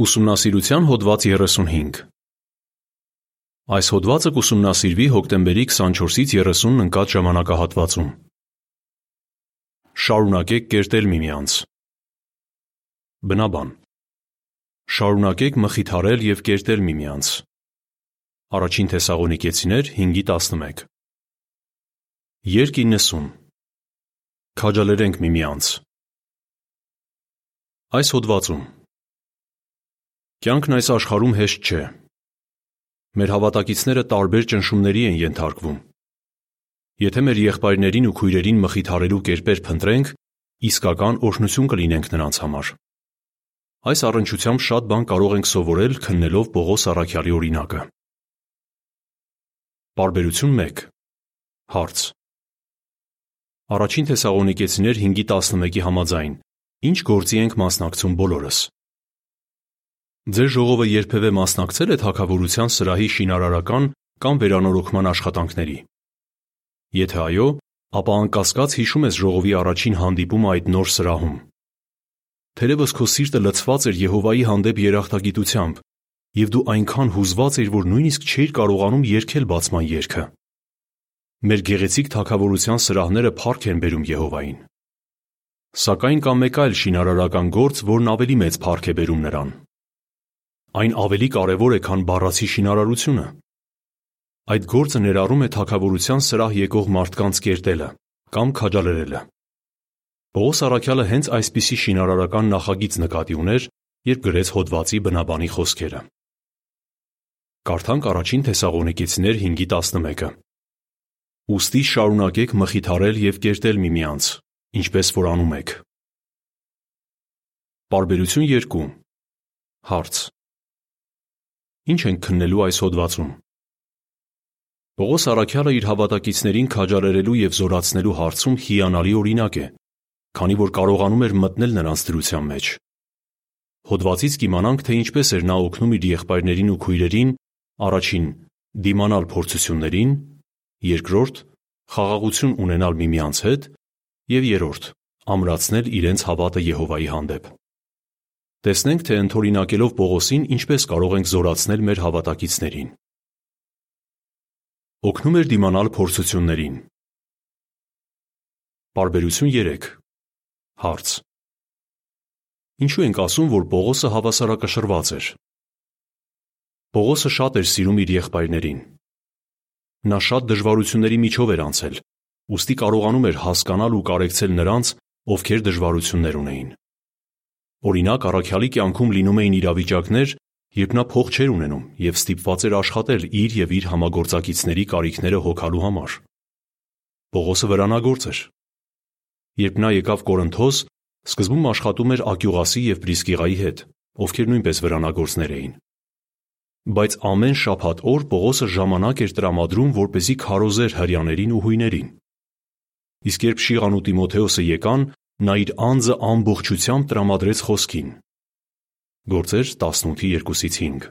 Ուսումնասիրության հոդված 35 Այս հոդվածը կուսումնասիրվի հոկտեմբերի 24-ից 30-ն ընկած ժամանակահատվածում։ Շարունակեք կերտել միմյանց։ Բնաբան Շարունակեք մխիթարել և կերտել միմյանց։ Առաջին Թեսաղոնիկեցիներ 5:11 Երկ 90 Քաջալերենք միմյանց։ Այս հոդվածում Կյանքն այս աշխարհում հեշտ չէ։ Մեր հավատակիցները տարբեր ճնշումների են ենթարկվում։ Եթե մեր եղբայրներին ու քույրերին մխիթարելու կերպեր փնտրենք, իսկական օրհնություն կլինենք նրանց համար։ Այս առնչությամբ շատ բան կարող ենք սովորել քննելով Պողոս առաքյալի օրինակը։ Պարբերություն 1 Հարց. Առաջին Թեսաղոնիկեցիներ 5:11-ի համաձայն, ի՞նչ գործի ենք մասնակցում բոլորս։ Ձեր ժողովը երբևէ մասնակցե՞լ է թագավորության սրահի շինարարական կամ վերանորոգման աշխատանքների։ Եթե այո, ապա անկասկած հիշում ես ժողովի առաջին հանդիպումը այդ նոր սրահում։ Թերևս քո սիրտը լցված էր Եհովայի հանդեպ երախտագիտությամբ, և դու այնքան հուզված էիր, որ նույնիսկ չէիր կարողանում երգել բացման երգը։ Մեր գեղեցիկ թագավորության սրահները փառք են բերում Եհովային։ Սակայն կա մեկ այլ շինարարական գործ, որն ավելի մեծ փառք է բերում նրան։ Այն ավելի կարևոր է, քան բառացի շինարարությունը։ Այդ գործը ներառում է թագավորության սրահ եկող մարդկանց կերտելը կամ քաջալերելը։ Պողոս առաքյալը հենց այսպիսի շինարարական նախագիծ նկատի ուներ, երբ գրեց հոդվածի բնաբանի խոսքերը։ Կարդանք առաջին Թեսաղոնիկեցիներ 5:11-ը. Ուստի շարունակեք մխիթարել և կերտել միմյանց, ինչպես որ անում եք։ Պարբերություն 2 Հարց. Ի՞նչ ենք քննելու այս հոդվածում։ Պողոս առաքյալը իր հավատակիցներին քաջալերելու և զորացնելու հարցում հիանալի օրինակ է, քանի որ կարողանում էր մտնել նրանց դրության մեջ։ Հոդվածից կիմանանք, թե ինչպես էր նա օգնում իր եղբայրներին ու քույրերին առաջին՝ դիմանալ փորձություններին, երկրորդ՝ խաղաղություն ունենալ միմյանց հետ և երրորդ՝ ամրացնել իրենց հավատը Եհովայի հանդեպ։ Տեսնենք, թե ընդօրինակելով Պողոսին ինչպես կարող ենք զորացնել մեր հավատակիցներին։ Օգնում էր դիմանալ փորձություններին։ Պարբերություն 3 Հարց. Ինչու ենք ասում, որ Պողոսը հավասարակշռված էր։ Պողոսը շատ էր սիրում իր եղբայրներին։ Նա շատ դժվարությունների միջով էր անցել, ուստի կարողանում էր հասկանալ ու կարեկցել նրանց, ովքեր դժվարություններ ունեին։ Օրինակ, առաքյալի կյանքում լինում էին իրավիճակներ, երբ նա փող չէր ունենում և ստիպված էր աշխատել իր և իր համագործակիցների կարիքները հոգալու համար։ Պողոսը վրանագործ էր։ Երբ նա եկավ Կորինթոս, սկզբում աշխատում էր Ակյուղասի և Պրիսկիղայի հետ, ովքեր նույնպես վրանագործներ էին։ Բայց ամեն շաբաթ օր Պողոսը ժամանակ էր տրամադրում, որպեսզի քարոզեր հրեաներին ու հույներին։ Իսկ երբ Շիղան ու Տիմոթեոսը եկան, նա իր անձը ամբողջությամբ տրամադրեց խոսքին. (Գործեր 18:2-5)։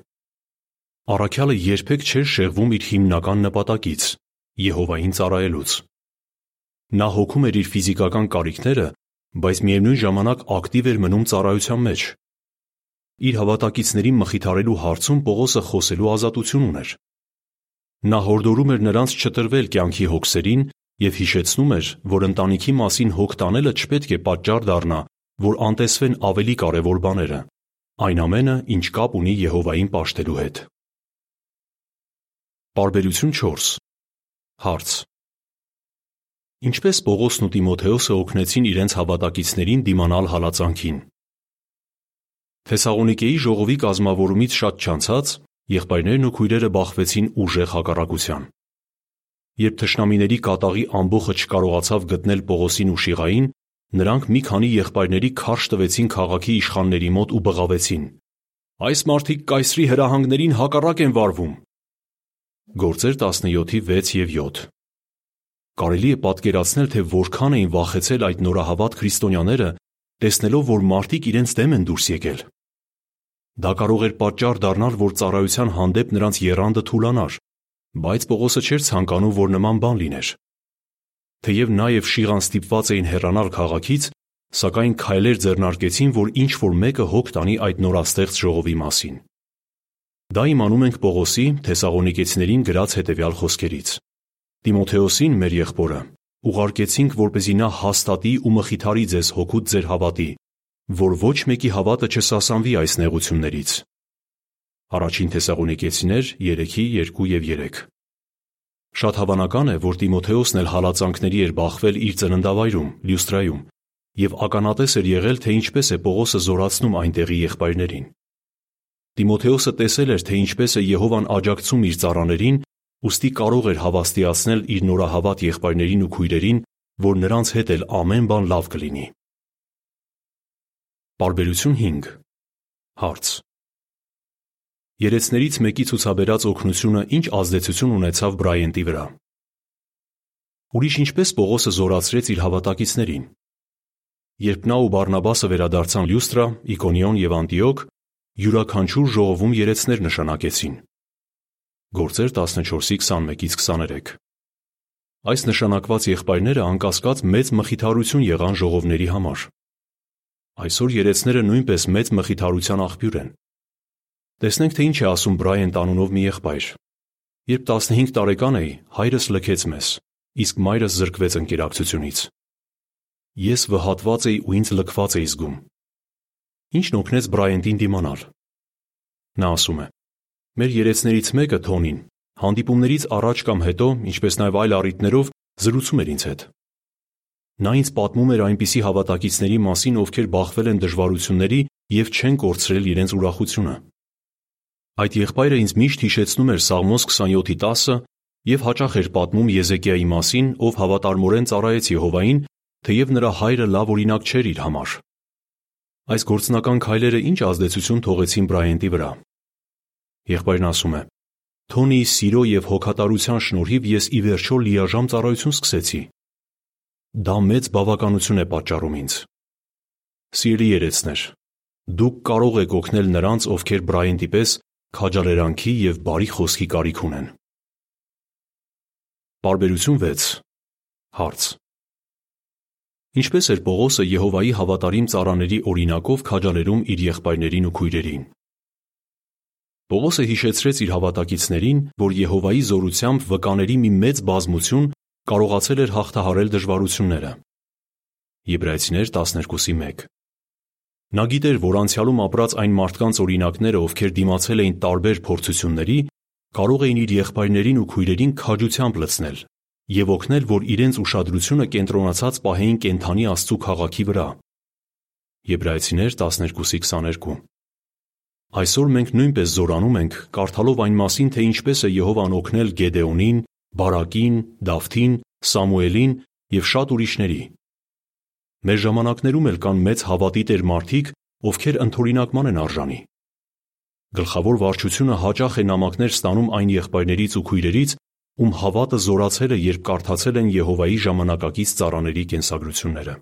Առաքյալը երբեք չէր շեղվում իր հիմնական նպատակից՝ Եհովային ծառայելուց։ Նա հոգում էր իր ֆիզիկական կարիքները, բայց միևնույն ժամանակ ակտիվ էր մնում ծառայության մեջ։ Իր հավատակիցներին մխիթարելու հարցում Պողոսը խոսելու ազատություն ուներ։ Նա հորդորում էր նրանց չտրվել կյանքի հոգսերին և հիշեցնում էր, որ ընտանիքի մասին հոգ տանելը չպետք է պատճառ դառնա, որ անտեսվեն ավելի կարևոր բաները, այն ամենը, ինչ կապ ունի Եհովային պաշտելու հետ։ Պարբերություն 4 Հարց. Ինչպե՞ս Պողոսն ու Տիմոթեոսը օգնեցին իրենց հավատակիցներին դիմանալ հալածանքին։ Թեսաղոնիկեի ժողովի կազմավորումից շատ չանցած եղբայրներն ու քույրերը բախվեցին ուժեղ հակառակության։ Երբ թշնամիների կատաղի ամբոխը չկարողացավ գտնել Պողոսին ու Շիղային, նրանք մի քանի եղբայրների քարշ տվեցին քաղաքի իշխանների մոտ ու բղավեցին. «Այս մարդիկ կայսրի հրահանգներին հակառակ են վարվում»։ Գործեր 17:6-7 Կարելի է պատկերացնել, թե որքան էին վախեցել այդ նորահավատ քրիստոնյաները, տեսնելով, որ մարդիկ իրենց դեմ են դուրս եկել։ Դա կարող էր պատճառ դառնալ, որ ծառայության հանդեպ նրանց եռանդը թուլանար, բայց Պողոսը չէր ցանկանում, որ նման բան լիներ։ Թեև նա և Շիղան ստիպված էին հեռանալ քաղաքից, սակայն քայլեր ձեռնարկեցին, որ ինչ-որ մեկը հոգ տանի այդ նորաստեղծ ժողովի մասին։ Դա իմանում ենք Պողոսի Թեսաղոնիկեցիներին գրած հետևյալ խոսքերից. Տիմոթեոսին, մեր եղբորը, ուղարկեցինք, որպեսզի նա հաստատի ու մխիթարի ձեզ հոգուց ձեր հավատի, որ ոչ մեկի հավատը չսասանվի այս նեղություններից։ Առաջին Թեսաղոնիկեցիներ 3:2 եւ 3 Շատ հավանական է, որ Տիմոթեոսն էլ հալածանքների էր բախվել իր ծննդավայրում՝ Լյուստրայում, եւ ականատես էր եղել, թե ինչպես է Պողոսը զորացնում այնտեղի եղբայրներին։ Տիմոթեոսը տեսել էր, թե ինչպես է Եհովան աջակցում իր ծառաներին, ուստի կարող էր հավաստիացնել իր նորահավատ եղբայրներին ու քույրերին, որ նրանց հետ էլ ամեն բան լավ կլինի։ Պարբերություն 5 Հարց. Երեցներից մեկի ցուցաբերած օգնությունը ինչ ազդեցություն ունեցավ Բրայենտի վրա։ Ուրիշ ինչպես Պողոսը զորացրեց իր հավատակիցներին։ Երբ նա ու Բարնաբասը վերադարձան Լյուստրա, Իկոնիոն եւ Անտիոք, յուրաքանչյուր ժողովում երեցներ նշանակեցին։ Գործեր 14:21-ից 23 Այս նշանակված եղբայրները անկասկած մեծ մխիթարություն եղան ժողովների համար։ Այսօր երեցները նույնպես մեծ մխիթարության աղբյուր են։ Տեսնենք, թե ինչ է ասում Բրայանտ անունով մի եղբայր։ Երբ 15 տարեկան էի, հայրս լքեց մեզ, իսկ մայրս զրկվեց ընկերակցությունից։ Ես վհատված էի ու ինձ լքված էի զգում։ Ինչն օգնեց Բրայանտին դիմանալ։ Նա ասում է. Մեր երեցներից մեկը Թոնին հանդիպումներից առաջ կամ հետո, ինչպես նաև այլ առիթներով զրուցում էր ինձ հետ։ Նա ինձ պատմում էր այնպիսի հավատակիցների մասին, ովքեր բախվել են դժվարությունների եւ չեն կորցրել իրենց ուրախությունը։ Այդ եղբայրը ինձ միշտ հիշեցնում էր Սաղմոս 27-10-ը եւ հաճախ էր պատմում Եզեկիայի մասին, ով հավատարմորեն ծառայեց Եհովային թեև նրա հայրը լավ օրինակ չէր իր համար։ Այս գործնական քայլերը ինչ ազդեցություն թողեցին Բրայանտի վրա։ Եղբայրն ասում է. Թոնիի սիրո եւ հոգատարության շնորհիվ ես ի վերջո լիաժամ ծառայություն սկսեցի։ Դա մեծ բավականություն է պատճառում ինձ։ Սիրելի երեցներ, դուք կարող եք օգնել նրանց, ովքեր Բրայանտի պես քաջալերանքի եւ բարի խոսքի կարիք ունեն։ Բարբերություն 6 Հարց. Ինչպես էր Պողոսը Եհովայի հավատարիմ ծառաների օրինակով քաջալերում իր եղբայրներին ու քույրերին։ Պողոսը հիշեցրեց իր հավատակիցներին, որ Եհովայի զորությամբ վկաների մի մեծ բազմություն կարողացել էր հաղթահարել դժվարությունները։ Եբրայեցիներ 12:1 Նա գիտեր, որ անցյալում ապրած այն մարդկանց օրինակները, ովքեր դիմացել էին տարբեր փորձությունների, կարող էին իր եղբայրներին ու քույրերին քաջությամբ լցնել եւ օգնել, որ իրենց ուշադրությունը կենտրոնացած պահեին կենթանի Աստծու քաղաքի վրա։ Եբրայեցիներ 12:22 Այսօր մենք նույնպես զորանում ենք, կարդալով այն մասին, թե ինչպես է Եհովան օգնել Գեդեոնին, Բարակին, Դավթին, Սամուելին եւ շատ ուրիշների։ Մեր ժամանակներում էլ կան մեծ հավատի տեր մարդիկ, ովքեր ընդօրինակման են արժանի։ Գլխավոր վարչությունը հաճախ է նամակներ ստանում այն եղբայրներից ու քույրերից, ում հավատը զորացել է, երբ կարդացել են Եհովայի ժամանակակից ծառաների կենսագրությունները։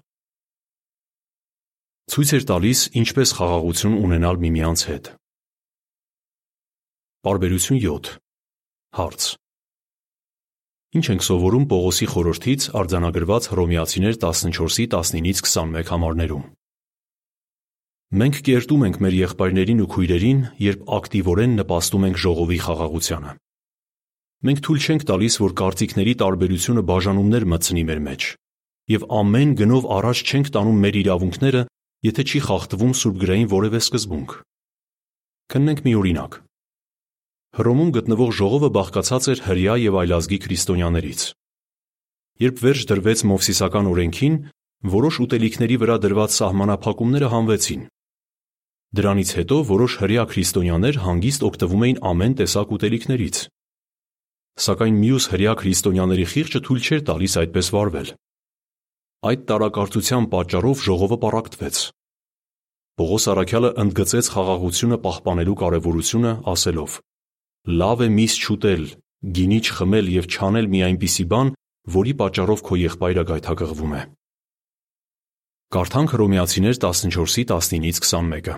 Ցույց էր տալիս ինչպես խաղաղություն ունենալ միմյանց հետ։ Բարբերություն 7 Հարց. Ինչ ենք սովորում Պողոսի խորհրդից արձանագրված Հռոմեացիներ 14-ի 19-ից 21 համարներում։ Մենք կերտում ենք մեր եղբայրներին ու քույրերին, երբ ակտիվորեն նպաստում ենք ժողովի խաղաղությանը։ Մենք թույլ չենք տալիս, որ կարծիքների տարբերությունը բաժանումներ մտցնի մեր մեջ, եւ ամեն գնով առաջ չենք տանում մեր իրավունքները, եթե չի խախտվում սուրբգրային որևէ սկզբունք։ Քննենք մի օրինակ։ Հռոմում գտնվող ժողովը բաղկացած էր հրեա եւ այլազգի քրիստոնյաներից։ Երբ վերջ դրվեց Մովսիսական օրենքին, որոշ ուտելիքների վրա դրված սահմանափակումները հանվեցին։ Դրանից հետո որոշ հրեա քրիստոնյաներ հանգիստ օգտվում էին ամեն տեսակ ուտելիքներից։ Սակայն մյուս հրեա քրիստոնյաների խիղճը թույլ չէր տալիս այդպես վարվել։ Այդ տարակարծության պատճառով ժողովը պառակտվեց։ Պողոս առաքյալը ընդգծեց խաղաղությունը պահպանելու կարևորությունը ասելով. Լավ է միս չուտել, գինի չխմել եւ չանել մի այնպիսի բան, որի պատճառով քո եղբայրը գայթակղվում է։ Կարդանք Հռոմեացիներ 14-ի 19-ից 21-ը։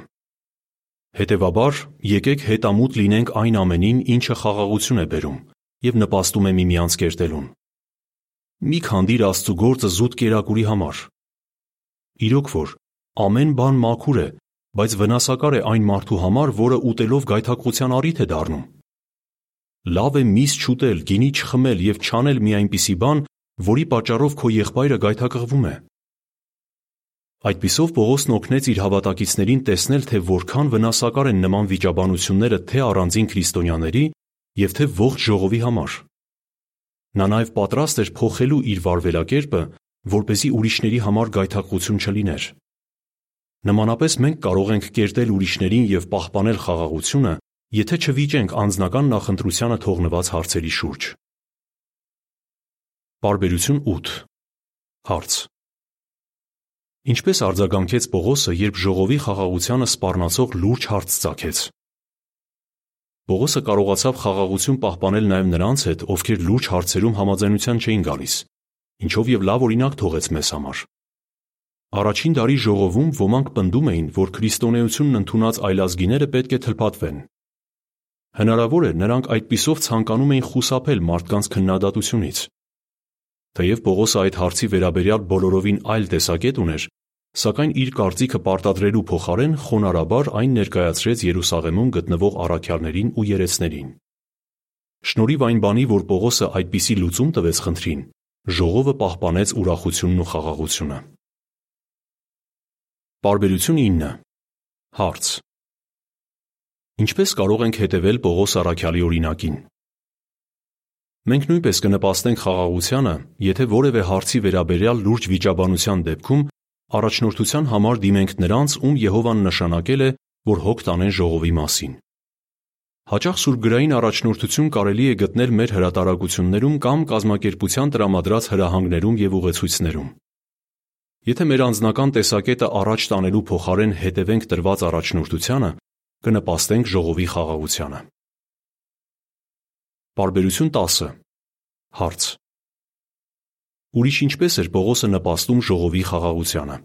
Հետևաբար, եկեք հետամուտ լինենք այն ամենին, ինչը խաղաղություն է բերում, եւ նպաստում է միմյանց կերտելուն։ Մի քանդիր Աստծո գործը զուտ կերակուրի համար։ իրոք որ, ամեն բան մաքուր է, բայց վնասակար է այն մարդու համար, որը ուտելով գայթակղության առիթ է դառնում։ Լավ է միս չուտել, գինի չխմել եւ չանել մի այնպիսի բան, որի պատճառով քո եղբայրը գայթակղվում է։ Այդպիսով Պողոսն օգնեց իր հավատակիցներին տեսնել, թե որքան վնասակար են նման վիճաբանությունները թե առանձին քրիստոնյաների եւ թե ողջ ժողովի համար։ Նա նաև պատրաստ էր փոխելու իր վարվելակերպը, որ เป զի ուրիշների համար գայթակղություն չլիներ։ Նմանապես մենք կարող ենք կերտել ուրիշներին եւ պահպանել խաղաղությունը, եթե չվիճենք անձնական նախընտրությանը թողնված հարցերի շուրջ։ Բարբերություն 8 Հարց. Ինչպես արձագանքեց Պողոսը, երբ ժողովի խաղաղությանը սպառնացող լուրջ հարց ծագեց։ Պողոսը կարողացավ խաղաղություն պահպանել նաև նրանց հետ, ովքեր լուրջ հարցերում համաձայնության չէին գալիս, ինչով եւ լավ օրինակ թողեց մեզ համար։ Առաջին դարի ժողովում ոմանք պնդում էին, որ քրիստոնեությունն ընդունած այլազգիները պետք է թլփատվեն։ Հնարավոր է նրանք այդպիսով ցանկանում էին խուսափել մարդկանց քննադատությունից։ Թեև Պողոսը այդ հարցի վերաբերյալ բոլորովին այլ տեսակետ ուներ, սակայն իր կարծիքը պարտադրելու փոխարեն խոնարհաբար այն ներկայացրեց Երուսաղեմում գտնվող առաքյալներին ու երեցներին։ Շնորհիվ այն բանի, որ Պողոսը այդպիսի լուծում տվեց խնդրին, ժողովը պահպանեց ուրախությունն ու խաղաղությունը։ Բարբերություն 9 Հարց. Ինչպես կարող ենք հետևել Պողոս առաքյալի օրինակին։ Մենք նույնպես կնպաստենք խաղաղությանը, եթե որևէ հարցի վերաբերյալ լուրջ վիճաբանության դեպքում առաջնորդության համար դիմենք նրանց, ում Եհովան նշանակել է, որ հոգ տանեն ժողովի մասին։ Հաճախ սուրբգրային առաջնորդություն կարելի է գտնել մեր հրատարակություններում կամ կազմակերպության տրամադրած հրահանգներում եւ ուղեցույցներում։ Եթե մեր անձնական տեսակետը առաջ տանելու փոխարեն հետևենք տրված առաջնորդությանը, կնպաստենք ժողովի խաղաղությանը։ Պարբերություն 10 Հարց. Ուրիշ ինչպես էր Պողոսը նպաստում ժողովի խաղաղությանը։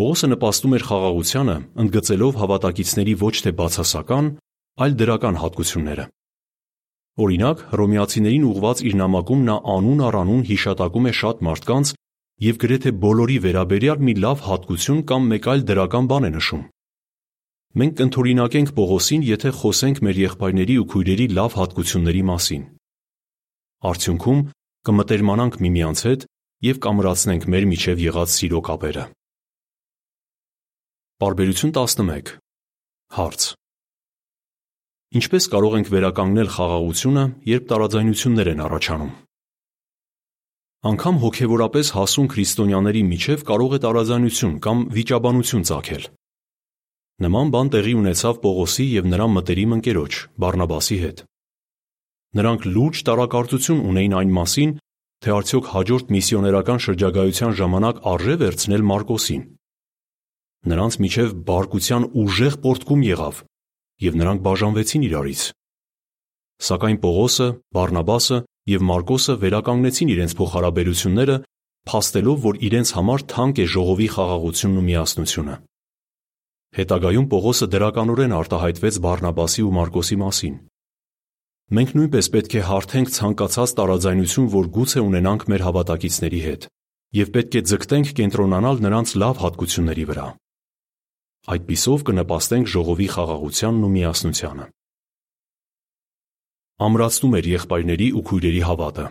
Պողոսը նպաստում էր խաղաղությանը, ընդգծելով հավատակիցների ոչ թե բացասական, այլ դրական հատկությունները։ Օրինակ, հռոմեացիներին ուղված իր նամակում նա անուն առ անուն հիշատակում է շատ մարդկանց եւ գրեթե բոլորի վերաբերյալ մի լավ հատկություն կամ մեկ այլ դրական բան է նշում։ Մենք կընդօրինակենք Պողոսին, եթե խոսենք մեր եղբայրների ու քույրերի լավ հատկությունների մասին։ Արդյունքում կմտերմանանք միմյանց հետ եւ կամրացնենք մեր միջև եղած սիրո կապերը։ Բարբերություն 11 Հարց. Ինչպես կարող ենք վերականգնել խաղաղությունը, երբ տարաձայնություններ են առաջանում։ Անկամ հոգևորապես հասուն քրիստոնյաների միջև կարող է տարաձայնություն կամ վիճաբանություն ծագել։ Նման բան տեղի ունեցավ Պողոսի և նրա մտերիմ ընկերոջ՝ Բարնաբասի հետ։ Նրանք լուրջ տարակարծություն ունեին այն մասին, թե արդյոք հաջորդ միսիոներական շրջագայության ժամանակ արժե վերցնել Մարկոսին։ Նրանց միջև բարկության ուժեղ պոռթկում եղավ, և նրանք բաժանվեցին իրարից։ Սակայն Պողոսը, Բարնաբասը և Մարկոսը վերականգնեցին իրենց փոխհարաբերությունները, փաստելով, որ իրենց համար թանկ է ժողովի խաղաղությունն ու միասնությունը։ Հետագայում Պողոսը դրականորեն արտահայտվեց Բարնաբասի ու Մարկոսի մասին։ Մենք նույնպես պետք է հարթենք ցանկացած տարաձայնություն, որ գուցե ունենանք մեր հավատակիցների հետ, և պետք է ձգտենք կենտրոնանալ նրանց լավ հատկությունների վրա։ Այդպիսով կնպաստենք ժողովի խաղաղությանն ու միասնությանը։ Ամրացնում էր եղբայրների ու քույրերի հավատը։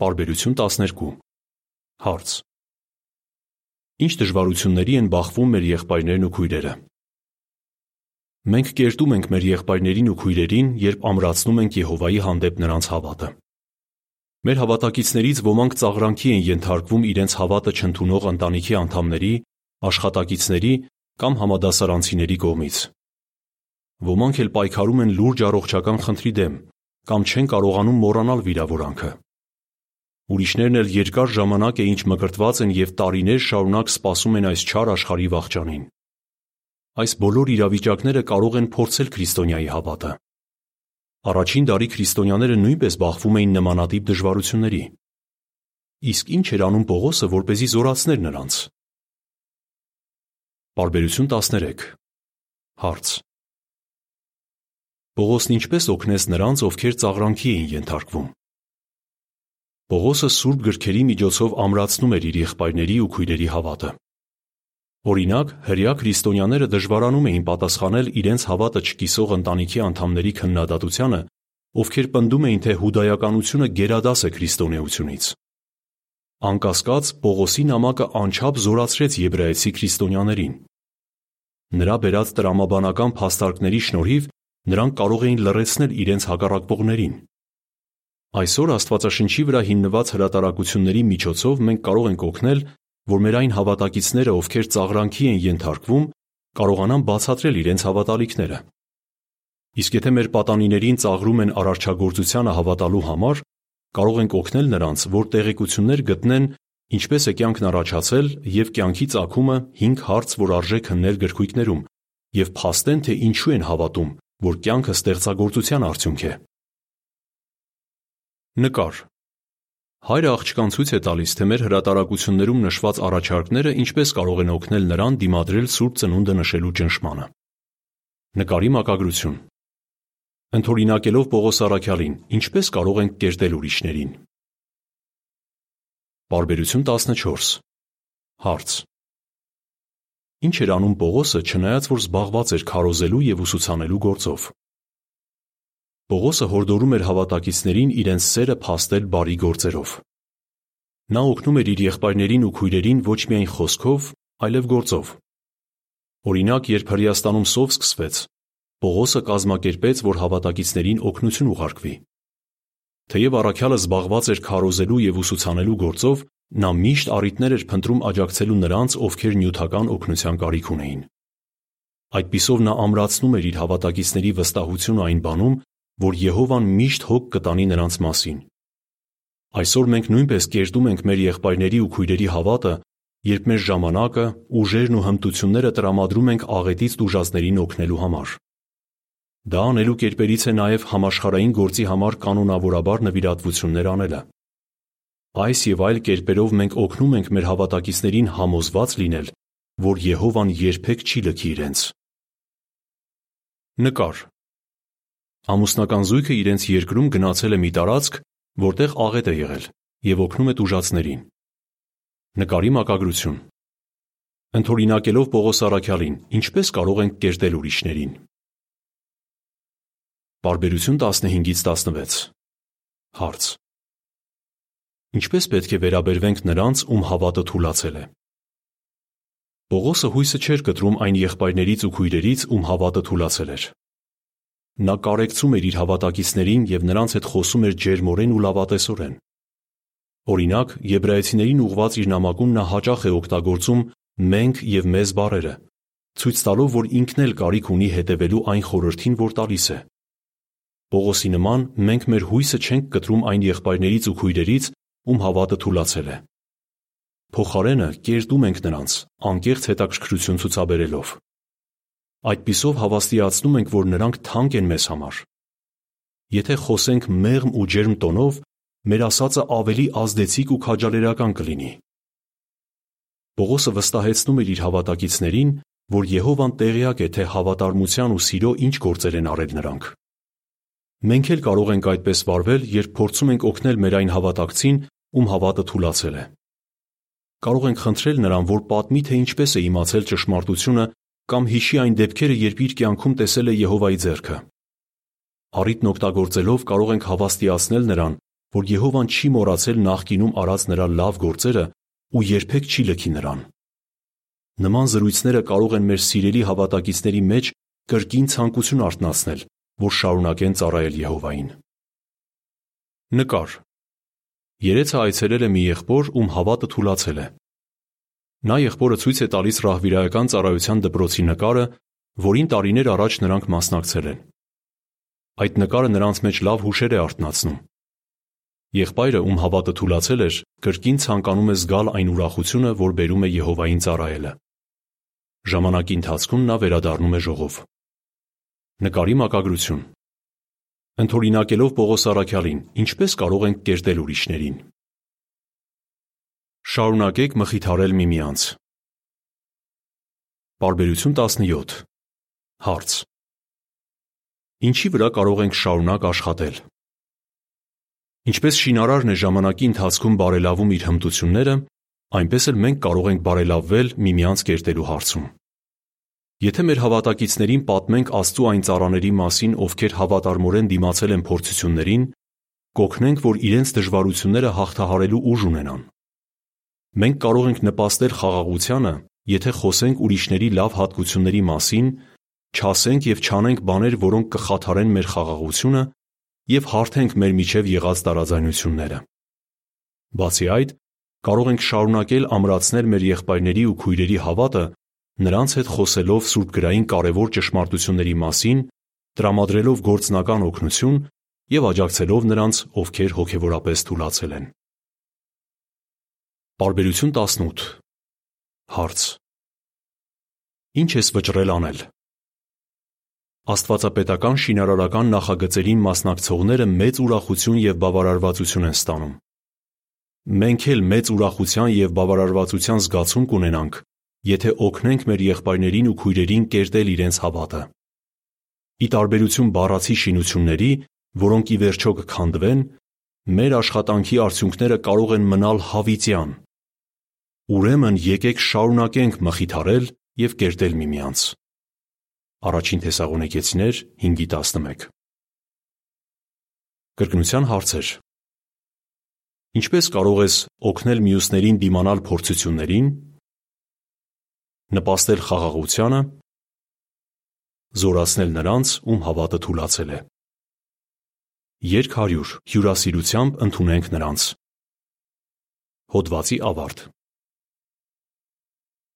Պարբերություն 12 Հարց. Ինչ դժվարությունների են բախվում մեր եղբայրներն ու քույրերը։ Մենք կերտում ենք մեր եղբայրներին ու քույրերին, երբ ամրացնում ենք Եհովայի հանդեպ նրանց հավատը։ Մեր հավատակիցներից ոմանք ծաղրանքի են ենթարկվում իրենց հավատը չընդունող ընտանիքի անդամների, աշխատակիցների կամ համադասարանցիների կողմից։ Ոմանք էլ պայքարում են լուրջ առողջական խնդրի դեմ կամ չեն կարողանում մոռանալ վիրավորանքը։ Ուրիշներն էլ երկար ժամանակ է ինչ մկրտված են և տարիներ շարունակ սպասում են այս չար աշխարհի վախճանին։ Այս բոլոր իրավիճակները կարող են փորձել քրիստոնյայի հավատը։ Առաջին դարի քրիստոնյաները նույնպես բախվում էին նմանատիպ դժվարությունների։ Իսկ ինչ էր անում Պողոսը, որպեսզի զորացներ նրանց։ Բարբերություն 13 Հարց. Պողոսն ինչպես օգնեց նրանց, ովքեր ծաղրանքի էին ենթարկվում։ Պողոսը սուրբ գրքերի միջոցով ամրացնում էր իր եղբայրների ու քույրերի հավատը։ Օրինակ, հрья քրիստոնյաները դժվարանում էին պատասխանել իրենց հավատը չկիսող ընտանիքի անդամների քննադատությանը, ովքեր պնդում էին, թե հուդայականությունը գերադաս է քրիստոնեությունից։ Անկասկած, Պողոսի նամակը անչափ զորացրեց եբրայեցի քրիստոնյաներին։ Նրա բերած տրամաբանական փաստարկների շնորհիվ նրանք կարող էին լրացնել իրենց հակառակողներին։ Այսօր Աստվածաշնչի վրա հիմնված հրատարակությունների միջոցով մենք կարող ենք օգնել, որ մեր այն հավատակիցները, ովքեր ծաղրանքի են ենթարկվում, կարողանան բացատրել իրենց հավատալիքները։ Իսկ եթե մեր պատանիներին ծաղրում են արարչագործությանը հավատալու համար, կարող ենք օգնել նրանց, որ տեղեկություններ գտնեն, ինչպես է կյանքն առաջացել եւ կյանքի ծագումը 5 հարց, որ արժե քննել գրքույկներում, եւ փաստեն, թե ինչու են հավատում, որ կյանքը ստեղծագործության արդյունք է։ Նկար. Հայրը աղջկան ցույց է տալիս, թե մեր հրատարակություններում նշված առաջարկները ինչպես կարող են օգնել նրան դիմադրել Սուրբ Ծնունդը նշելու ճնշմանը։ Նկարի մակագրություն. Ընթորինակելով Պողոս Արաքյալին, ինչպես կարող ենք կերտել ուրիշներին։ Բարբերություն 14 Հարց. Ինչ էր անում Պողոսը, չնայած որ զբաղված էր քարոզելու եւ ուսուցանելու գործով։ Պողոսը հորդորում էր հավատակիցներին իրենց սերը փաստել բարի գործերով։ Նա օգնում էր իր եղբայրներին ու քույրերին ոչ միայն խոսքով, այլև գործով։ Օրինակ, երբ Հրեաստանում սով սկսվեց, Պողոսը կազմակերպեց, որ հավատակիցներին օգնություն ուղարկվի։ Թեև առաքյալը զբաղված էր քարոզելու եւ ուսուցանելու գործով, նա միշտ առիթներ էր փնտրում աջակցելու նրանց, ովքեր նյութական օգնության կարիք ունեին։ Այդպիսով նա ամրացնում էր իր հավատակիցների վստահությունը այն բանում, որ Եհովան միշտ հոգ կտանի նրանց մասին։ Այսօր մենք նույնպես կերտում ենք մեր եղբայրների ու քույրերի հավատը, երբ մեր ժամանակը, ուժերն ու հմտությունները տրամադրում ենք աղետից տուժածներին օգնելու համար։ Դա անելու կերպերից է նաև համաշխարային գործի համար կանոնավորաբար նվիրատվություններ անելը։ Այս եւ այլ կերպերով մենք օգնում ենք մեր հավատակիցներին համոզված լինել, որ Եհովան երբեք չի լքի իրենց։ Նկար Ամուսնական զույգը իրենց երկրում գնացել է մի տարածք, որտեղ աղետ է եղել եւ օգնում է տուժածներին։ Նկարի մակագրություն Ընթորինակելով Պողոս Արաքյալին, ինչպես կարող ենք կերտել ուրիշներին։ Բարբերություն 15-ից 16 Հարց. Ինչպես պետք է վերաբերվենք նրանց, ում հավատը թուլացել է։ Պողոսը հույսը չէր կտրում այն եղբայրներից ու քույրերից, ում հավատը թուլացել էր։ Նա կարեկցում էր իր հավատակիցներին եւ նրանց հետ խոսում էր ջերմորեն ու լավատեսորեն։ Օրինակ, Եբրայեցիներին ուղված իր նամակում նա հաճախ է օգտագործում մենք եւ մեզ բառերը, ցույց տալով, որ ինքն էլ կարիք ունի հետևելու այն խորհրդին, որ տալիս է։ Պողոսի նման մենք մեր հույսը չենք կտրում այն եղբայրներից ու քույրերից, ում հավատը թուլացել է։ Փոխարենը կերտում ենք նրանց, անկեղծ հետաքրքրություն ցուցաբերելով։ Այդպիսով հավաստիացնում ենք, որ նրանք թանկ են մեզ համար։ Եթե խոսենք մեղմ ու ջերմ տոնով, մեր ասածը ավելի ազդեցիկ ու քաջալերական կլինի։ Պողոսը վստահեցնում էր իր հավատակիցներին, որ Եհովան տեղյակ է, թե հավատարմության ու սիրո ինչ գործեր են արել նրանք։ Մենք էլ կարող ենք այդպես վարվել, երբ փորձում ենք օգնել մեր այն հավատակցին, ում հավատը թուլացել է։ Կարող ենք խնդրել նրան, որ պատմի, թե ինչպես է իմացել ճշմարտությունը կամ հիշի այն դեպքերը, երբ իր կյանքում տեսել է Եհովայի ձեռքը։ Առիթն օգտագործելով կարող ենք հավաստիացնել նրան, որ Եհովան չի մոռացել նախկինում արած նրա լավ գործերը ու երբեք չի լքի նրան։ Նման զրույցները կարող են մեր սիրելի հավատակիցների մեջ կրկին ցանկություն արտնացնել, որ շարունակեն ծառայել Եհովային։ Նկար. Երեցը այցելել է մի եղբոր, ում հավատը թուլացել է։ Նա եղբորը ցույց է տալիս ռահվիրայական ծառայության դպրոցի նկարը, որին տարիներ առաջ նրանք մասնակցել են։ Այդ նկարը նրանց մեջ լավ հուշեր է արթնացնում։ Եղբայրը, ում հավատը թուլացել էր, կրկին ցանկանում է զգալ այն ուրախությունը, որ բերում է Եհովային ծառայելը։ Ժամանակի ընթացքում նա վերադառնում է ժողով։ Նկարի մակագրություն. Ընթորինակելով Պողոս Արաքյալին, ինչպես կարող ենք կերտել ուրիշներին։ Շարունակեք մխիթարել միմյանց։ Բարբերություն 17 Հարց. Ինչի վրա կարող ենք շարունակ աշխատել։ Ինչպես շինարարն է ժամանակի ընթացքում բարելավում իր հմտությունները, այնպես էլ մենք կարող ենք բարելավվել միմյանց կերտելու հարցում։ Եթե մեր հավատակիցներին պատմենք Աստծու այն ծառաների մասին, ովքեր հավատարմորեն դիմացել են փորձություններին, կօգնենք, որ իրենց դժվարությունները հաղթահարելու ուժ ունենան։ Մենք կարող ենք նպաստել խաղաղությանը, եթե խոսենք ուրիշների լավ հատկությունների մասին, չասենք և չանենք բաներ, որոնք կխաթարեն մեր խաղաղությունը և հարթենք մեր միջև եղած տարաձայնությունները։ Բացի այդ, կարող ենք շարունակել ամրացնել մեր եղբայրների ու քույրերի հավատը նրանց հետ խոսելով սուրբգրային կարևոր ճշմարտությունների մասին, տրամադրելով գործնական օգնություն և աջակցելով նրանց, ովքեր հոգևորապես թուլացել են։ Պարբերություն 18 Հարց. Ի՞նչ ես վճռել անել։ Աստվածապետական շինարարական նախագծերին մասնակցողները մեծ ուրախություն և բավարարվածություն են ստանում։ Մենք էլ մեծ ուրախության և բավարարվածության զգացում կունենանք, եթե օգնենք մեր եղբայրներին ու քույրերին կերտել իրենց հավատը։ Ի տարբերություն բառացի շինությունների, որոնք ի վերջո կքանդվեն, մեր աշխատանքի արդյունքները կարող են մնալ հավիտյան։ Ուրեմն եկեք շարունակենք մխիթարել և կերտել միմյանց։ Ա Թեսաղոնիկեցիներ 5:11 Կրկնության հարցեր. Ինչպե՞ս կարող ես օգնել մյուսներին դիմանալ փորձություններին, նպաստել խաղաղությանը, զորացնել նրանց, ում հավատը թուլացել է։ Երգ 100 Հյուրասիրությամբ ընդունենք նրանց։ Հոդվացի ավարտ։